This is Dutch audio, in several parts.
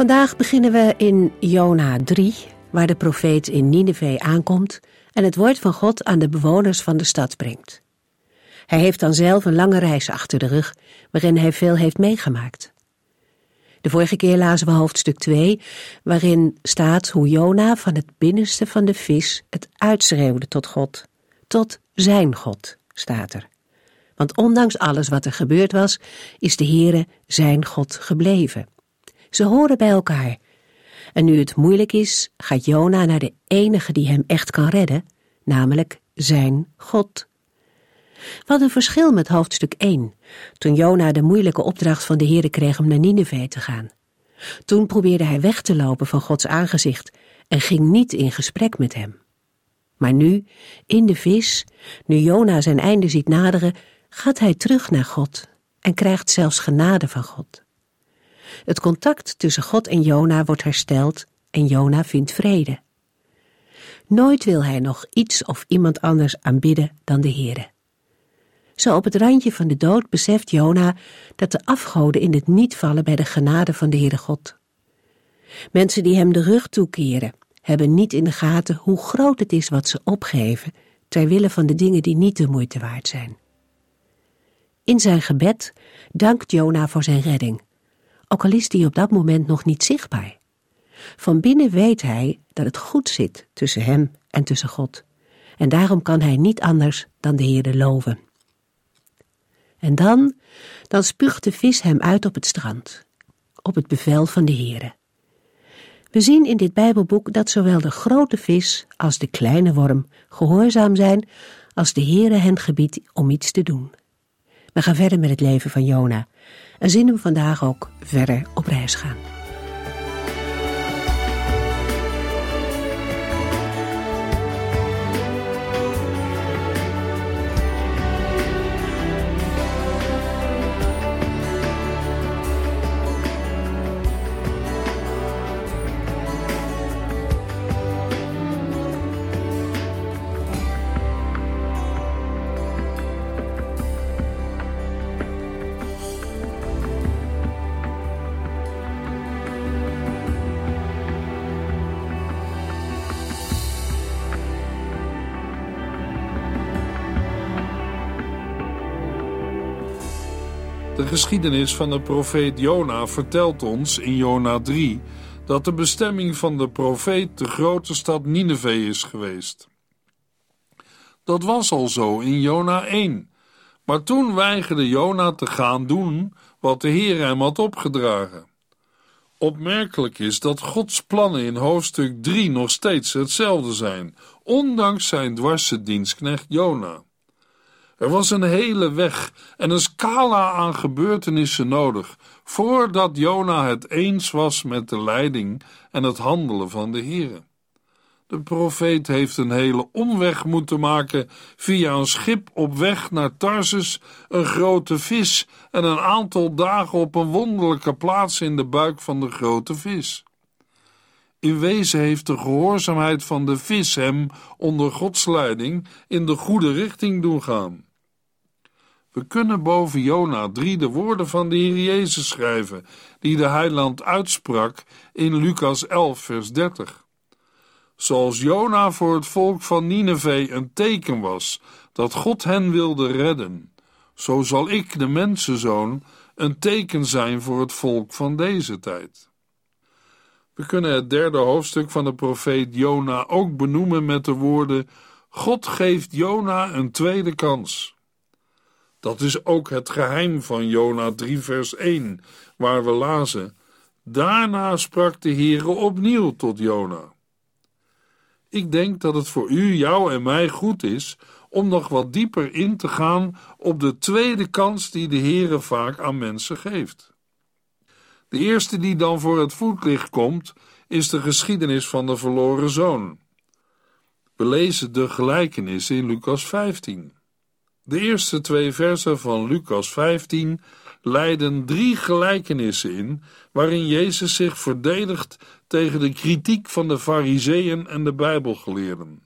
Vandaag beginnen we in Jona 3, waar de profeet in Nineveh aankomt en het woord van God aan de bewoners van de stad brengt. Hij heeft dan zelf een lange reis achter de rug, waarin hij veel heeft meegemaakt. De vorige keer lazen we hoofdstuk 2, waarin staat hoe Jona van het binnenste van de vis het uitschreeuwde tot God. Tot zijn God, staat er. Want ondanks alles wat er gebeurd was, is de Heere zijn God gebleven. Ze horen bij elkaar. En nu het moeilijk is, gaat Jona naar de enige die hem echt kan redden, namelijk zijn God. Wat een verschil met hoofdstuk 1, toen Jona de moeilijke opdracht van de Heere kreeg om naar Nineveh te gaan. Toen probeerde hij weg te lopen van Gods aangezicht en ging niet in gesprek met hem. Maar nu, in de vis, nu Jona zijn einde ziet naderen, gaat hij terug naar God en krijgt zelfs genade van God. Het contact tussen God en Jona wordt hersteld en Jona vindt vrede. Nooit wil hij nog iets of iemand anders aanbidden dan de Heere. Zo op het randje van de dood beseft Jona dat de afgoden in het niet vallen bij de genade van de Heere God. Mensen die hem de rug toekeren, hebben niet in de gaten hoe groot het is wat ze opgeven ter wille van de dingen die niet de moeite waard zijn. In zijn gebed dankt Jona voor zijn redding ook al is die op dat moment nog niet zichtbaar. Van binnen weet hij dat het goed zit tussen hem en tussen God. En daarom kan hij niet anders dan de Heerde loven. En dan, dan spuugt de vis hem uit op het strand, op het bevel van de Heere. We zien in dit Bijbelboek dat zowel de grote vis als de kleine worm gehoorzaam zijn als de Heere hen gebiedt om iets te doen. We gaan verder met het leven van Jona en zien hem vandaag ook verder op reis gaan. De geschiedenis van de profeet Jona vertelt ons in Jona 3 dat de bestemming van de profeet de grote stad Nineveh is geweest. Dat was al zo in Jona 1, maar toen weigerde Jona te gaan doen wat de Heer hem had opgedragen. Opmerkelijk is dat Gods plannen in hoofdstuk 3 nog steeds hetzelfde zijn, ondanks zijn dwarse dienstknecht Jona. Er was een hele weg en een scala aan gebeurtenissen nodig voordat Jona het eens was met de leiding en het handelen van de Here. De profeet heeft een hele omweg moeten maken via een schip op weg naar Tarsus, een grote vis en een aantal dagen op een wonderlijke plaats in de buik van de grote vis. In wezen heeft de gehoorzaamheid van de vis hem onder Gods leiding in de goede richting doen gaan. We kunnen boven Jona 3 de woorden van de Heer Jezus schrijven, die de heiland uitsprak in Lucas 11, vers 30. Zoals Jona voor het volk van Nineveh een teken was dat God hen wilde redden, zo zal ik, de mensenzoon, een teken zijn voor het volk van deze tijd. We kunnen het derde hoofdstuk van de profeet Jona ook benoemen met de woorden: God geeft Jona een tweede kans. Dat is ook het geheim van Jona 3 vers 1, waar we lazen: Daarna sprak de Heere opnieuw tot Jona. Ik denk dat het voor u, jou en mij goed is om nog wat dieper in te gaan op de tweede kans die de Heere vaak aan mensen geeft. De eerste die dan voor het voetlicht komt, is de geschiedenis van de verloren zoon. We lezen de gelijkenis in Lucas 15. De eerste twee versen van Lucas 15 leiden drie gelijkenissen in, waarin Jezus zich verdedigt tegen de kritiek van de Fariseeën en de Bijbelgeleerden.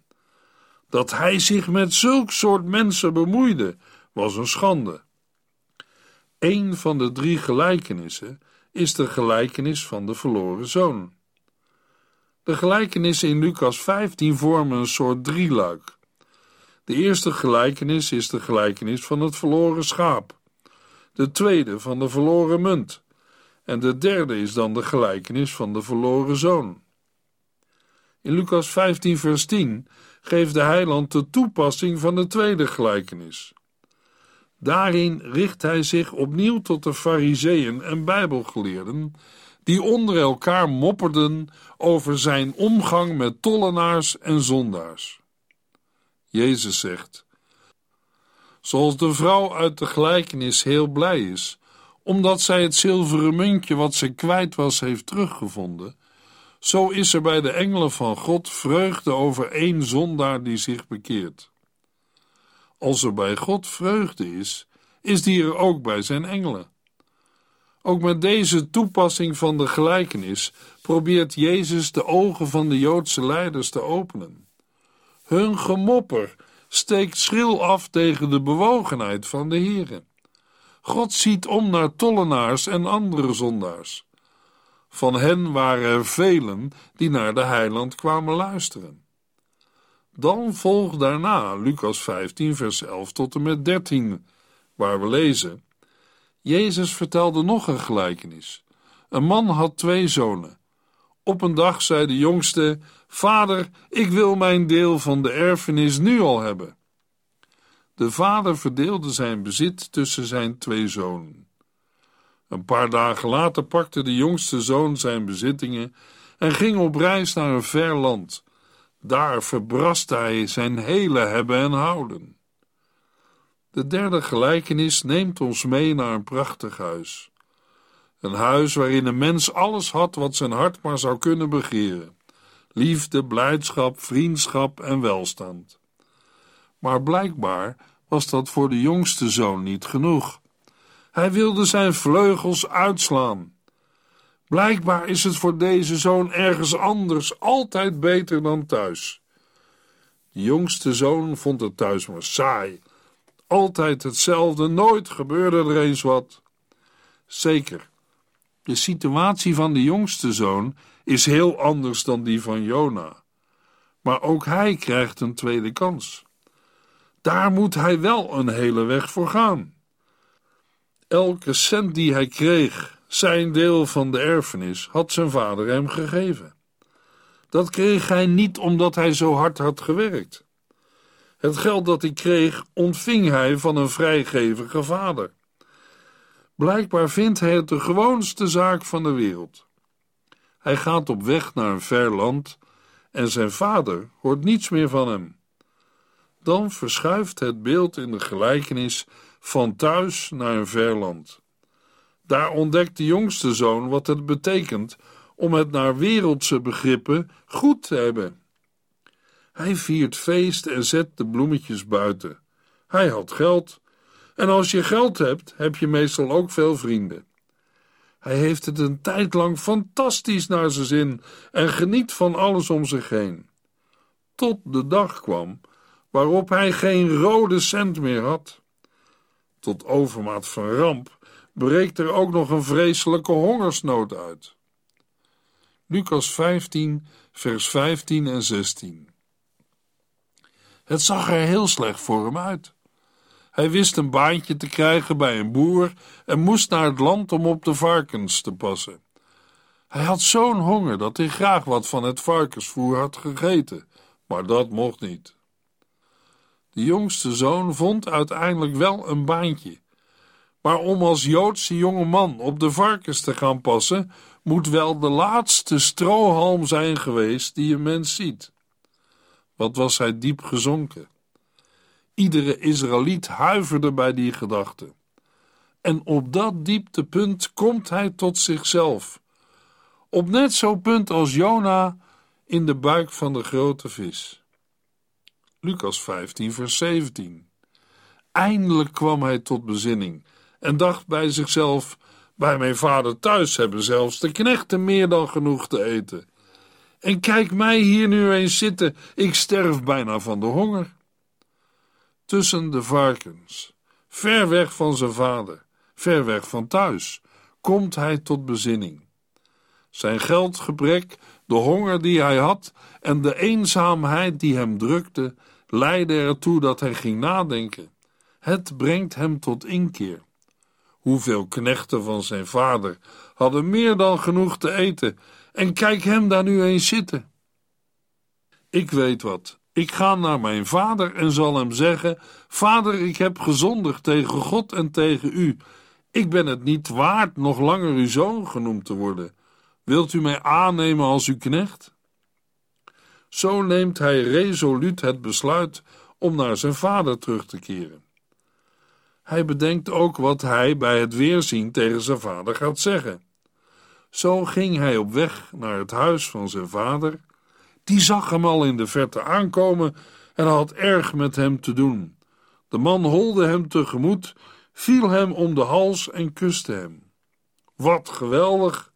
Dat hij zich met zulk soort mensen bemoeide, was een schande. Een van de drie gelijkenissen is de gelijkenis van de verloren zoon. De gelijkenissen in Lucas 15 vormen een soort drieluik. De eerste gelijkenis is de gelijkenis van het verloren schaap, de tweede van de verloren munt, en de derde is dan de gelijkenis van de verloren zoon. In Lucas 15, vers 10 geeft de heiland de toepassing van de tweede gelijkenis. Daarin richt hij zich opnieuw tot de fariseeën en bijbelgeleerden, die onder elkaar mopperden over zijn omgang met tollenaars en zondaars. Jezus zegt: Zoals de vrouw uit de gelijkenis heel blij is, omdat zij het zilveren muntje wat ze kwijt was heeft teruggevonden, zo is er bij de engelen van God vreugde over één zondaar die zich bekeert. Als er bij God vreugde is, is die er ook bij zijn engelen. Ook met deze toepassing van de gelijkenis probeert Jezus de ogen van de Joodse leiders te openen. Hun gemopper steekt schril af tegen de bewogenheid van de Here. God ziet om naar tollenaars en andere zondaars. Van hen waren er velen die naar de heiland kwamen luisteren. Dan volgt daarna Lucas 15, vers 11 tot en met 13, waar we lezen: Jezus vertelde nog een gelijkenis. Een man had twee zonen. Op een dag zei de jongste: Vader, ik wil mijn deel van de erfenis nu al hebben. De vader verdeelde zijn bezit tussen zijn twee zonen. Een paar dagen later pakte de jongste zoon zijn bezittingen en ging op reis naar een ver land. Daar verbraste hij zijn hele hebben en houden. De derde gelijkenis neemt ons mee naar een prachtig huis. Een huis waarin een mens alles had wat zijn hart maar zou kunnen begeren: liefde, blijdschap, vriendschap en welstand. Maar blijkbaar was dat voor de jongste zoon niet genoeg. Hij wilde zijn vleugels uitslaan. Blijkbaar is het voor deze zoon ergens anders altijd beter dan thuis. De jongste zoon vond het thuis maar saai. Altijd hetzelfde, nooit gebeurde er eens wat. Zeker, de situatie van de jongste zoon is heel anders dan die van Jona. Maar ook hij krijgt een tweede kans. Daar moet hij wel een hele weg voor gaan. Elke cent die hij kreeg, zijn deel van de erfenis, had zijn vader hem gegeven. Dat kreeg hij niet omdat hij zo hard had gewerkt. Het geld dat hij kreeg, ontving hij van een vrijgevige vader. Blijkbaar vindt hij het de gewoonste zaak van de wereld. Hij gaat op weg naar een ver land en zijn vader hoort niets meer van hem. Dan verschuift het beeld in de gelijkenis van thuis naar een ver land. Daar ontdekt de jongste zoon wat het betekent om het naar wereldse begrippen goed te hebben. Hij viert feest en zet de bloemetjes buiten. Hij had geld. En als je geld hebt, heb je meestal ook veel vrienden. Hij heeft het een tijd lang fantastisch naar zijn zin en geniet van alles om zich heen. Tot de dag kwam waarop hij geen rode cent meer had. Tot overmaat van ramp breekt er ook nog een vreselijke hongersnood uit. Lucas 15, vers 15 en 16. Het zag er heel slecht voor hem uit. Hij wist een baantje te krijgen bij een boer en moest naar het land om op de varkens te passen. Hij had zo'n honger dat hij graag wat van het varkensvoer had gegeten, maar dat mocht niet. De jongste zoon vond uiteindelijk wel een baantje. Maar om als Joodse jonge man op de varkens te gaan passen, moet wel de laatste strohalm zijn geweest die een mens ziet. Wat was hij diep gezonken? Iedere Israëliet huiverde bij die gedachte. En op dat dieptepunt komt hij tot zichzelf. Op net zo'n punt als Jona in de buik van de grote vis. Lucas 15, vers 17. Eindelijk kwam hij tot bezinning en dacht bij zichzelf: Bij mijn vader thuis hebben zelfs de knechten meer dan genoeg te eten. En kijk mij hier nu eens zitten, ik sterf bijna van de honger. Tussen de varkens, ver weg van zijn vader, ver weg van thuis, komt hij tot bezinning. Zijn geldgebrek, de honger die hij had en de eenzaamheid die hem drukte, leidden ertoe dat hij ging nadenken. Het brengt hem tot inkeer. Hoeveel knechten van zijn vader hadden meer dan genoeg te eten, en kijk hem daar nu eens zitten. Ik weet wat. Ik ga naar mijn vader en zal hem zeggen: Vader, ik heb gezondigd tegen God en tegen u. Ik ben het niet waard nog langer uw zoon genoemd te worden. Wilt u mij aannemen als uw knecht? Zo neemt hij resoluut het besluit om naar zijn vader terug te keren. Hij bedenkt ook wat hij bij het weerzien tegen zijn vader gaat zeggen. Zo ging hij op weg naar het huis van zijn vader. Die zag hem al in de verte aankomen en had erg met hem te doen. De man holde hem tegemoet, viel hem om de hals en kuste hem. Wat geweldig!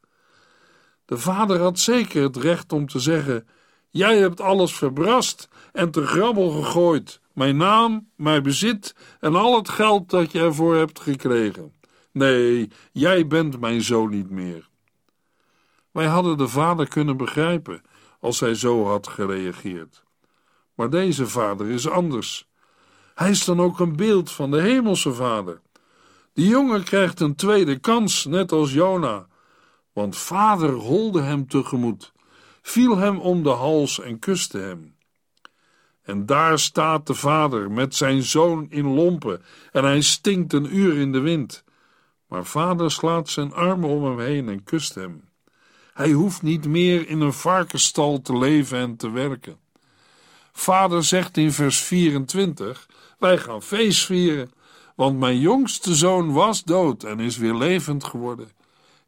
De vader had zeker het recht om te zeggen: Jij hebt alles verbrast en te grabbel gegooid, mijn naam, mijn bezit en al het geld dat je ervoor hebt gekregen. Nee, jij bent mijn zoon niet meer. Wij hadden de vader kunnen begrijpen als hij zo had gereageerd. Maar deze vader is anders. Hij is dan ook een beeld van de hemelse vader. Die jongen krijgt een tweede kans, net als Jona, want vader holde hem tegemoet, viel hem om de hals en kuste hem. En daar staat de vader met zijn zoon in lompen en hij stinkt een uur in de wind. Maar vader slaat zijn armen om hem heen en kust hem. Hij hoeft niet meer in een varkenstal te leven en te werken. Vader zegt in vers 24: Wij gaan feest vieren, want mijn jongste zoon was dood en is weer levend geworden.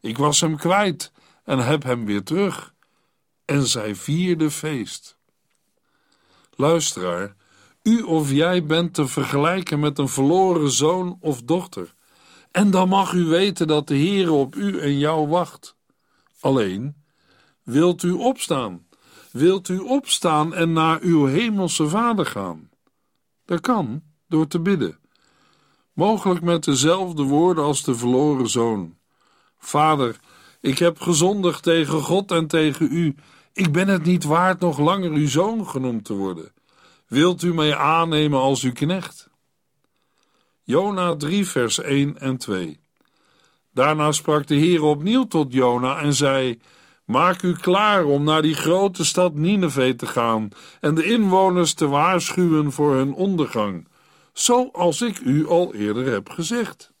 Ik was hem kwijt en heb hem weer terug. En zij vierde feest. Luisteraar, u of jij bent te vergelijken met een verloren zoon of dochter. En dan mag u weten dat de Heer op u en jou wacht. Alleen, wilt u opstaan? Wilt u opstaan en naar uw hemelse vader gaan? Dat kan, door te bidden. Mogelijk met dezelfde woorden als de verloren zoon. Vader, ik heb gezondigd tegen God en tegen u. Ik ben het niet waard nog langer uw zoon genoemd te worden. Wilt u mij aannemen als uw knecht? Jona 3, vers 1 en 2. Daarna sprak de Heer opnieuw tot Jona en zei: Maak u klaar om naar die grote stad Nineveh te gaan en de inwoners te waarschuwen voor hun ondergang, zoals ik u al eerder heb gezegd.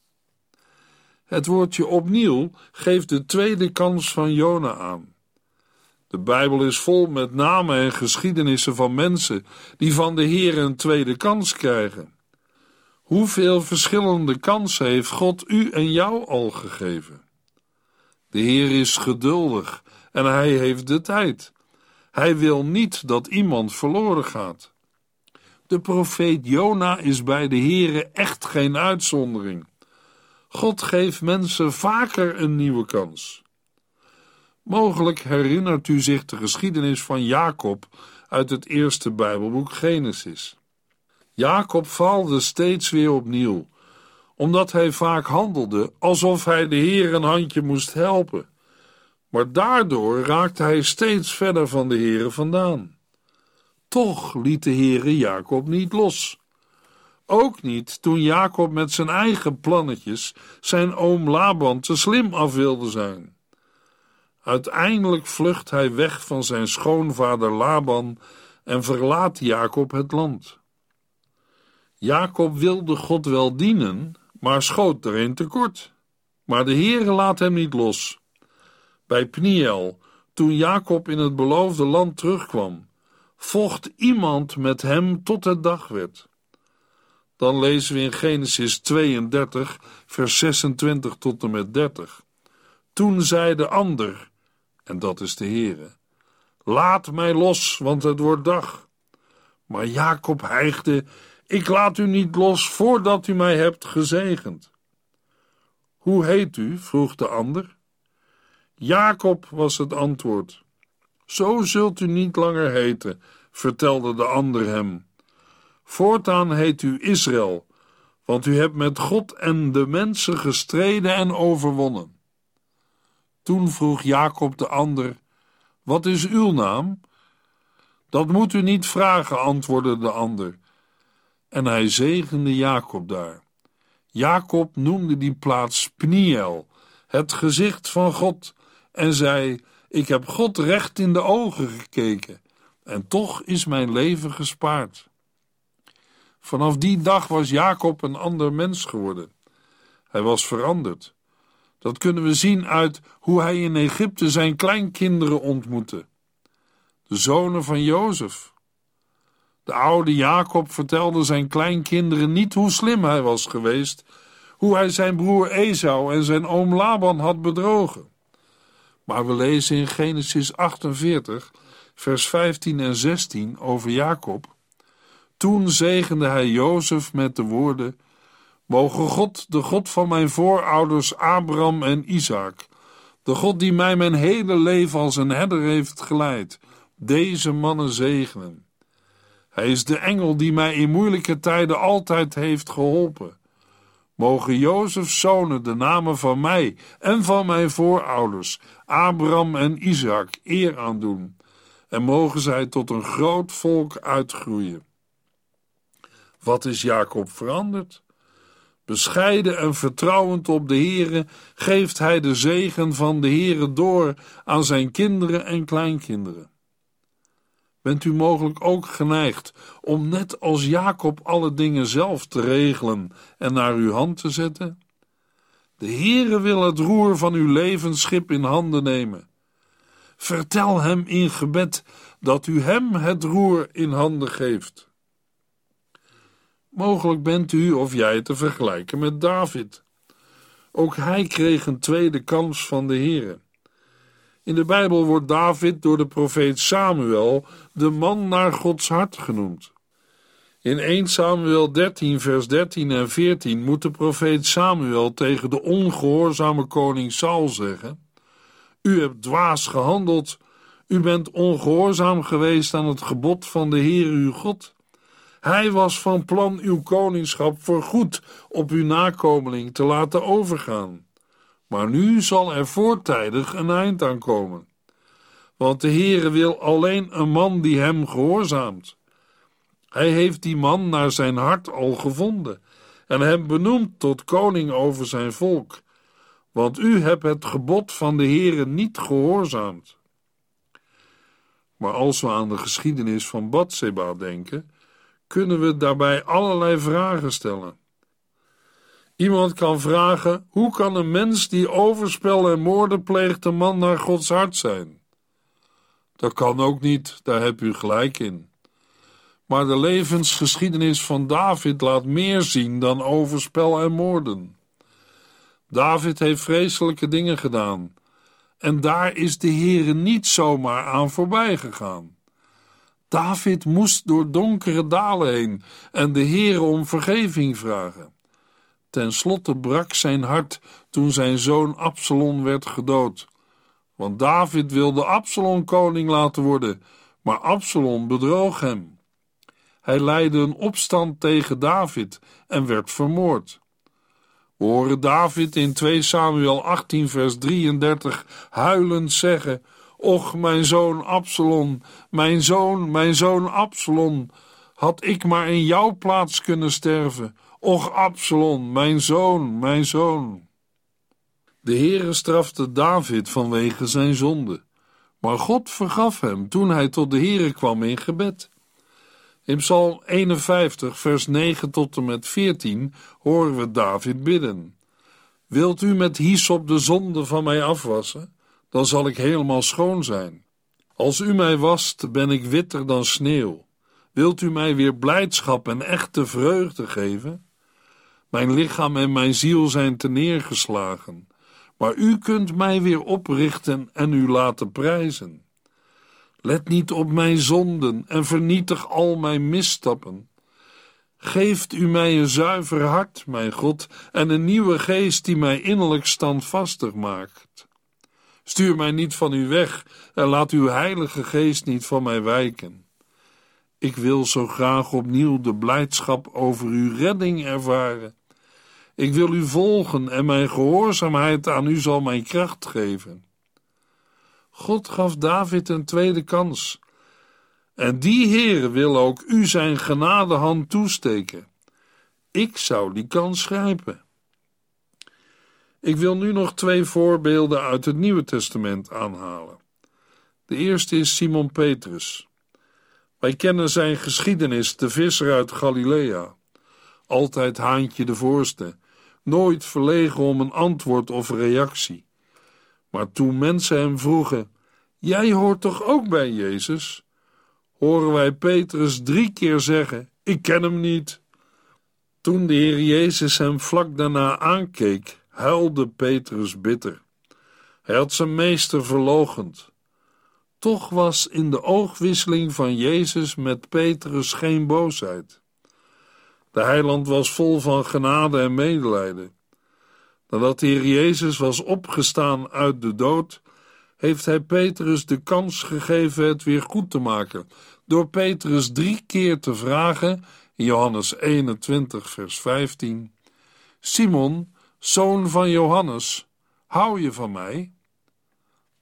Het woordje opnieuw geeft de tweede kans van Jona aan. De Bijbel is vol met namen en geschiedenissen van mensen die van de Heer een tweede kans krijgen. Hoeveel verschillende kansen heeft God u en jou al gegeven? De Heer is geduldig en hij heeft de tijd. Hij wil niet dat iemand verloren gaat. De profeet Jona is bij de Heere echt geen uitzondering. God geeft mensen vaker een nieuwe kans. Mogelijk herinnert u zich de geschiedenis van Jacob uit het eerste Bijbelboek Genesis. Jacob faalde steeds weer opnieuw, omdat hij vaak handelde alsof hij de Heer een handje moest helpen. Maar daardoor raakte hij steeds verder van de Heere vandaan. Toch liet de Heere Jacob niet los. Ook niet toen Jacob met zijn eigen plannetjes zijn oom Laban te slim af wilde zijn. Uiteindelijk vlucht hij weg van zijn schoonvader Laban en verlaat Jacob het land. Jacob wilde God wel dienen, maar schoot erin tekort. Maar de Heere laat hem niet los. Bij Pniel, toen Jacob in het beloofde land terugkwam, vocht iemand met hem tot het dag werd. dan lezen we in Genesis 32, vers 26 tot en met 30. Toen zei de ander, en dat is de Heere, laat mij los, want het wordt dag. Maar Jacob hijgde, ik laat u niet los voordat u mij hebt gezegend. Hoe heet u? vroeg de ander. Jacob was het antwoord. Zo zult u niet langer heten, vertelde de ander hem. Voortaan heet u Israël, want u hebt met God en de mensen gestreden en overwonnen. Toen vroeg Jacob de ander: Wat is uw naam? Dat moet u niet vragen, antwoordde de ander. En hij zegende Jacob daar. Jacob noemde die plaats Pniel, het gezicht van God, en zei: Ik heb God recht in de ogen gekeken, en toch is mijn leven gespaard. Vanaf die dag was Jacob een ander mens geworden. Hij was veranderd. Dat kunnen we zien uit hoe hij in Egypte zijn kleinkinderen ontmoette. De zonen van Jozef. De oude Jacob vertelde zijn kleinkinderen niet hoe slim hij was geweest, hoe hij zijn broer Esau en zijn oom Laban had bedrogen. Maar we lezen in Genesis 48, vers 15 en 16 over Jacob. Toen zegende hij Jozef met de woorden: Mogen God, de God van mijn voorouders Abraham en Isaac, de God die mij mijn hele leven als een herder heeft geleid, deze mannen zegenen. Hij is de engel die mij in moeilijke tijden altijd heeft geholpen. Mogen Jozefs zonen de namen van mij en van mijn voorouders, Abraham en Isaac, eer aandoen, en mogen zij tot een groot volk uitgroeien. Wat is Jacob veranderd? Bescheiden en vertrouwend op de Heere geeft hij de zegen van de Heere door aan zijn kinderen en kleinkinderen. Bent u mogelijk ook geneigd om net als Jacob alle dingen zelf te regelen en naar uw hand te zetten? De Heere wil het roer van uw levensschip in handen nemen. Vertel hem in gebed dat u hem het roer in handen geeft. Mogelijk bent u of jij te vergelijken met David. Ook hij kreeg een tweede kans van de Heere. In de Bijbel wordt David door de profeet Samuel de man naar Gods hart genoemd. In 1 Samuel 13, vers 13 en 14 moet de profeet Samuel tegen de ongehoorzame koning Saul zeggen: U hebt dwaas gehandeld, u bent ongehoorzaam geweest aan het gebod van de Heer uw God. Hij was van plan uw koningschap voorgoed op uw nakomeling te laten overgaan. Maar nu zal er voortijdig een eind aankomen. Want de Heere wil alleen een man die hem gehoorzaamt. Hij heeft die man naar zijn hart al gevonden en hem benoemd tot koning over zijn volk. Want u hebt het gebod van de Heere niet gehoorzaamd. Maar als we aan de geschiedenis van Batseba denken, kunnen we daarbij allerlei vragen stellen. Iemand kan vragen: hoe kan een mens die overspel en moorden pleegt een man naar Gods hart zijn? Dat kan ook niet, daar heb u gelijk in. Maar de levensgeschiedenis van David laat meer zien dan overspel en moorden. David heeft vreselijke dingen gedaan, en daar is de Heere niet zomaar aan voorbij gegaan. David moest door donkere dalen heen en de Heere om vergeving vragen. Ten slotte brak zijn hart toen zijn zoon Absalom werd gedood. Want David wilde Absalom koning laten worden, maar Absalom bedroog hem. Hij leidde een opstand tegen David en werd vermoord. We horen David in 2 Samuel 18 vers 33 huilend zeggen: Och, mijn zoon Absalom, mijn zoon, mijn zoon Absalom, had ik maar in jouw plaats kunnen sterven. Och, Absalom, mijn zoon, mijn zoon. De Heere strafte David vanwege zijn zonde, maar God vergaf hem toen hij tot de Heere kwam in gebed. In Psalm 51, vers 9 tot en met 14 horen we David bidden. Wilt u met hyssop de zonde van mij afwassen? dan zal ik helemaal schoon zijn. Als u mij wast, ben ik witter dan sneeuw. Wilt u mij weer blijdschap en echte vreugde geven? Mijn lichaam en mijn ziel zijn neergeslagen, maar u kunt mij weer oprichten en u laten prijzen. Let niet op mijn zonden en vernietig al mijn misstappen. Geeft u mij een zuiver hart, mijn God, en een nieuwe geest die mij innerlijk standvastig maakt. Stuur mij niet van u weg en laat uw heilige geest niet van mij wijken. Ik wil zo graag opnieuw de blijdschap over uw redding ervaren. Ik wil u volgen en mijn gehoorzaamheid aan u zal mijn kracht geven. God gaf David een tweede kans. En die Heere wil ook u zijn genadehand toesteken. Ik zou die kans grijpen. Ik wil nu nog twee voorbeelden uit het Nieuwe Testament aanhalen. De eerste is Simon Petrus. Wij kennen zijn geschiedenis, de visser uit Galilea. Altijd haantje de voorste, nooit verlegen om een antwoord of reactie. Maar toen mensen hem vroegen: Jij hoort toch ook bij Jezus? horen wij Petrus drie keer zeggen: Ik ken hem niet. Toen de Heer Jezus hem vlak daarna aankeek, huilde Petrus bitter. Hij had zijn meester verlogend. Toch was in de oogwisseling van Jezus met Petrus geen boosheid. De heiland was vol van genade en medelijden. Nadat de Heer Jezus was opgestaan uit de dood, heeft hij Petrus de kans gegeven het weer goed te maken, door Petrus drie keer te vragen, in Johannes 21, vers 15: Simon, zoon van Johannes, hou je van mij?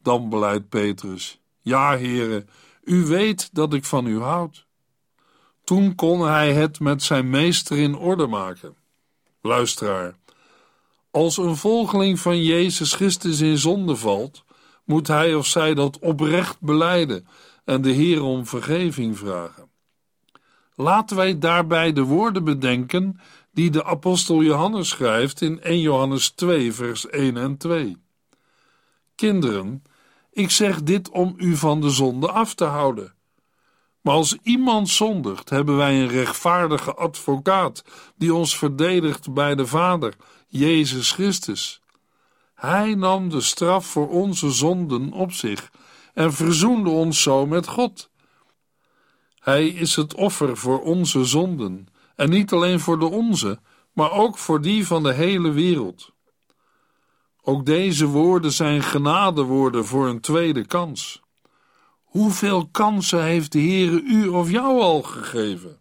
Dan beleidt Petrus: Ja, heren, u weet dat ik van u houd. Toen kon hij het met zijn meester in orde maken. Luisteraar, als een volgeling van Jezus Christus in zonde valt, moet hij of zij dat oprecht beleiden en de Heer om vergeving vragen. Laten wij daarbij de woorden bedenken die de apostel Johannes schrijft in 1 Johannes 2, vers 1 en 2. Kinderen, ik zeg dit om u van de zonde af te houden. Maar als iemand zondigt, hebben wij een rechtvaardige advocaat die ons verdedigt bij de Vader, Jezus Christus. Hij nam de straf voor onze zonden op zich en verzoende ons zo met God. Hij is het offer voor onze zonden, en niet alleen voor de onze, maar ook voor die van de hele wereld. Ook deze woorden zijn genadewoorden voor een tweede kans. Hoeveel kansen heeft de Heere u of jou al gegeven?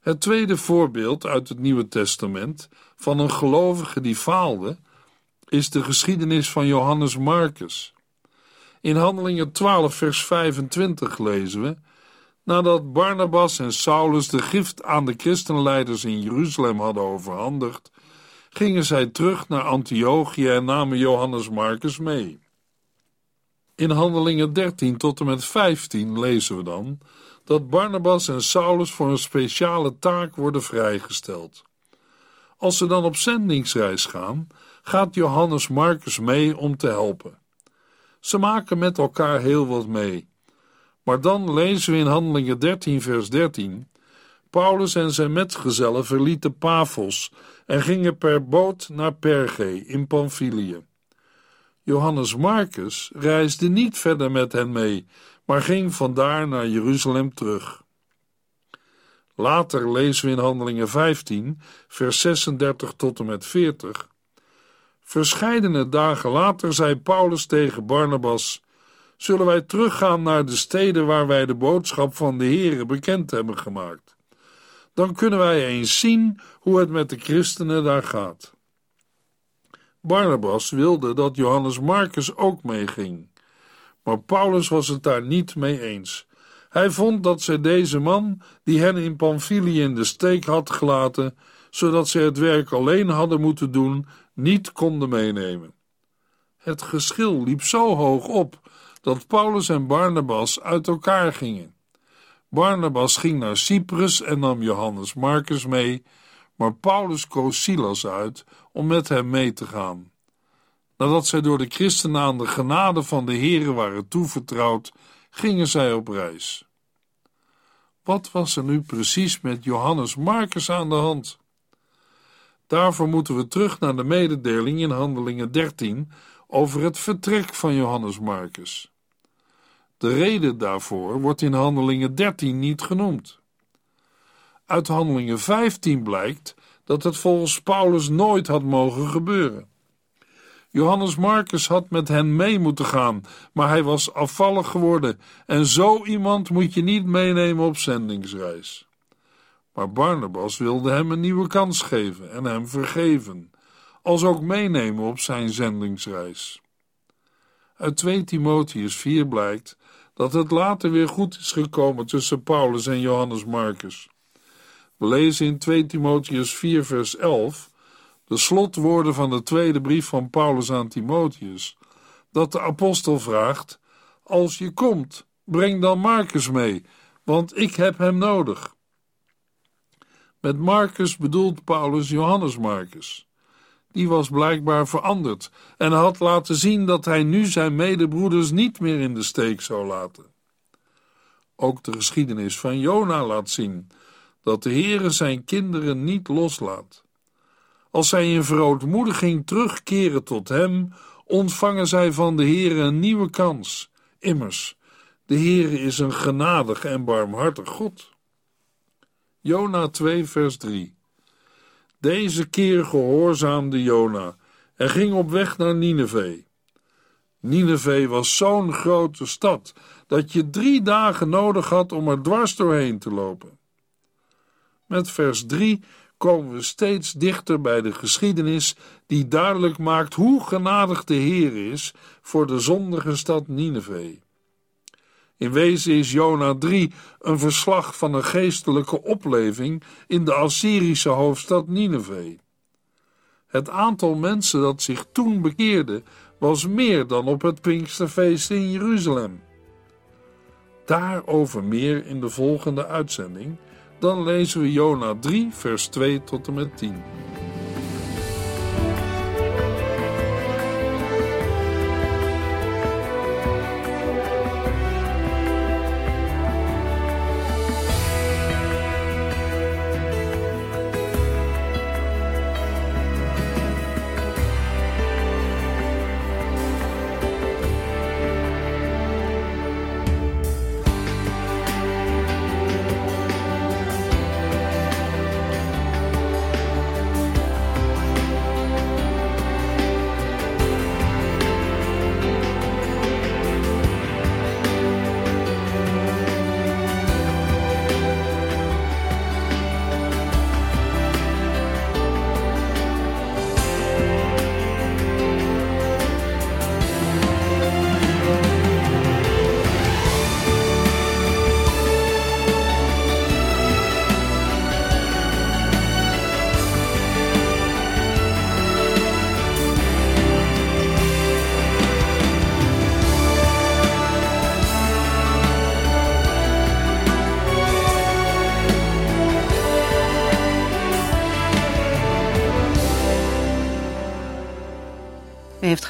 Het tweede voorbeeld uit het Nieuwe Testament van een gelovige die faalde, is de geschiedenis van Johannes Marcus. In Handelingen 12, vers 25 lezen we: Nadat Barnabas en Saulus de gift aan de christenleiders in Jeruzalem hadden overhandigd, gingen zij terug naar Antiochië en namen Johannes Marcus mee. In Handelingen 13 tot en met 15 lezen we dan dat Barnabas en Saulus voor een speciale taak worden vrijgesteld. Als ze dan op zendingsreis gaan, gaat Johannes Marcus mee om te helpen. Ze maken met elkaar heel wat mee. Maar dan lezen we in Handelingen 13, vers 13: Paulus en zijn metgezellen verlieten Paphos en gingen per boot naar Perge in Pamphylië. Johannes Marcus reisde niet verder met hen mee, maar ging vandaar naar Jeruzalem terug. Later lezen we in Handelingen 15, vers 36 tot en met 40 Verscheidene dagen later zei Paulus tegen Barnabas: Zullen wij teruggaan naar de steden waar wij de boodschap van de Here bekend hebben gemaakt? Dan kunnen wij eens zien hoe het met de christenen daar gaat. Barnabas wilde dat Johannes Marcus ook meeging, maar Paulus was het daar niet mee eens. Hij vond dat zij deze man, die hen in Pamphylië in de steek had gelaten, zodat ze het werk alleen hadden moeten doen, niet konden meenemen. Het geschil liep zo hoog op dat Paulus en Barnabas uit elkaar gingen. Barnabas ging naar Cyprus en nam Johannes Marcus mee, maar Paulus koos Silas uit om met hem mee te gaan. Nadat zij door de christenen aan de genade van de Here waren toevertrouwd, gingen zij op reis. Wat was er nu precies met Johannes Marcus aan de hand? Daarvoor moeten we terug naar de mededeling in Handelingen 13 over het vertrek van Johannes Marcus. De reden daarvoor wordt in Handelingen 13 niet genoemd. Uit Handelingen 15 blijkt dat het volgens Paulus nooit had mogen gebeuren. Johannes Marcus had met hen mee moeten gaan, maar hij was afvallig geworden en zo iemand moet je niet meenemen op zendingsreis. Maar Barnabas wilde hem een nieuwe kans geven en hem vergeven, als ook meenemen op zijn zendingsreis. Uit 2 Timotheus 4 blijkt dat het later weer goed is gekomen tussen Paulus en Johannes Marcus. We lezen in 2 Timotheus 4 vers 11 de slotwoorden van de tweede brief van Paulus aan Timotheus, dat de apostel vraagt: Als je komt, breng dan Marcus mee, want ik heb hem nodig. Met Marcus bedoelt Paulus Johannes Marcus. Die was blijkbaar veranderd en had laten zien dat hij nu zijn medebroeders niet meer in de steek zou laten. Ook de geschiedenis van Jona laat zien dat de Heere zijn kinderen niet loslaat. Als zij in verootmoediging terugkeren tot hem, ontvangen zij van de Heere een nieuwe kans. Immers, de Heere is een genadig en barmhartig God. Jona 2 vers 3 Deze keer gehoorzaamde Jona en ging op weg naar Nineveh. Nineveh was zo'n grote stad dat je drie dagen nodig had om er dwars doorheen te lopen. Met vers 3 komen we steeds dichter bij de geschiedenis die duidelijk maakt hoe genadig de Heer is voor de zondige stad Nineveh. In wezen is Jona 3 een verslag van een geestelijke opleving in de Assyrische hoofdstad Nineveh. Het aantal mensen dat zich toen bekeerde was meer dan op het Pinksterfeest in Jeruzalem. Daarover meer in de volgende uitzending dan lezen we Jona 3, vers 2 tot en met 10.